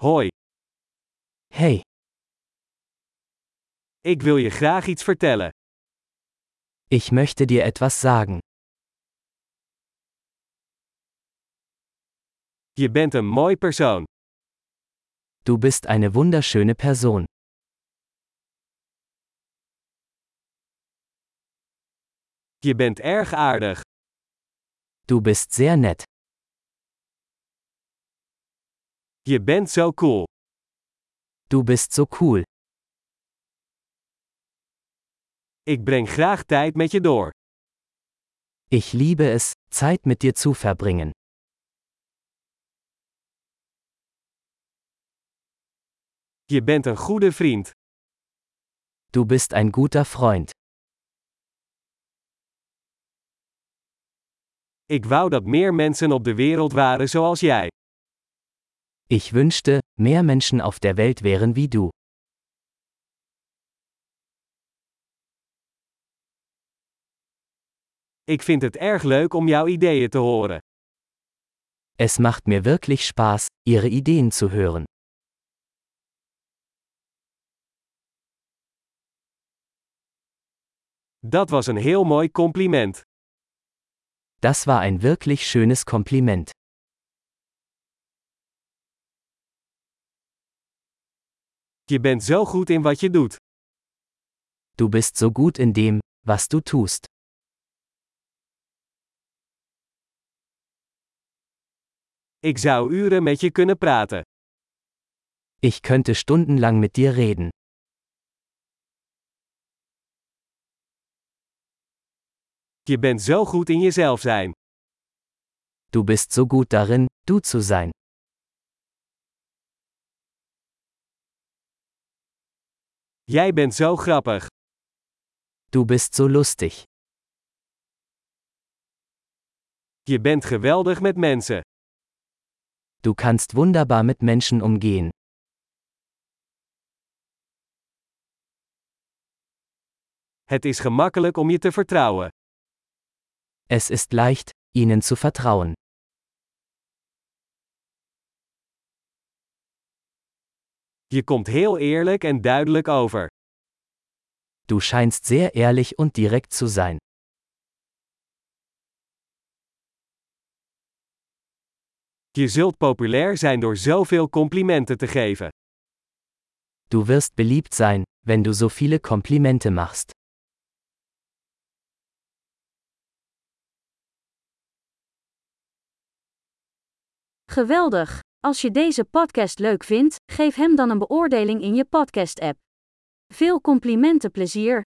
Hoi, Hey, ik wil je graag iets vertellen. ich möchte dir etwas sagen. Je bent een mooi persoon. Du bist eine wunderschöne Person. Je bent erg aardig. Du bist sehr nett. Je bent zo cool. Du bist so cool. Ik breng graag tijd met je door. Ich liebe es, Zeit mit dir zu verbringen. Je bent een goede vriend. Du bist ein guter Freund. Ik wou dat meer mensen op de wereld waren zoals jij. Ich wünschte, mehr Menschen auf der Welt wären wie du. Ik vind het erg leuk om jouw ideeën te horen. Es macht mir wirklich Spaß, ihre Ideen zu hören. Dat was een heel mooi compliment. Das war ein wirklich schönes Kompliment. Je bent zo goed in wat je doet. Du bist so gut in dem, was du tust. Ik zou uren met je kunnen praten. Ich könnte stundenlang mit dir reden. Je bent zo goed in jezelf zijn. Du bist so gut darin, du zu sein. Jij bent zo grappig. Du bist so lustig. Je bent geweldig met mensen. Du kannst wunderbar mit Menschen umgehen. Het is gemakkelijk om je te vertrouwen. Es ist leicht, ihnen zu vertrauen. Je komt heel eerlijk en duidelijk over. Du scheinst sehr ehrlich und direkt zu sein. Je zult populair zijn door zoveel complimenten te geven. Du wirst beliebt sein, wenn du so viele Komplimente machst. Geweldig! Als je deze podcast leuk vindt, geef hem dan een beoordeling in je podcast-app. Veel complimenten plezier!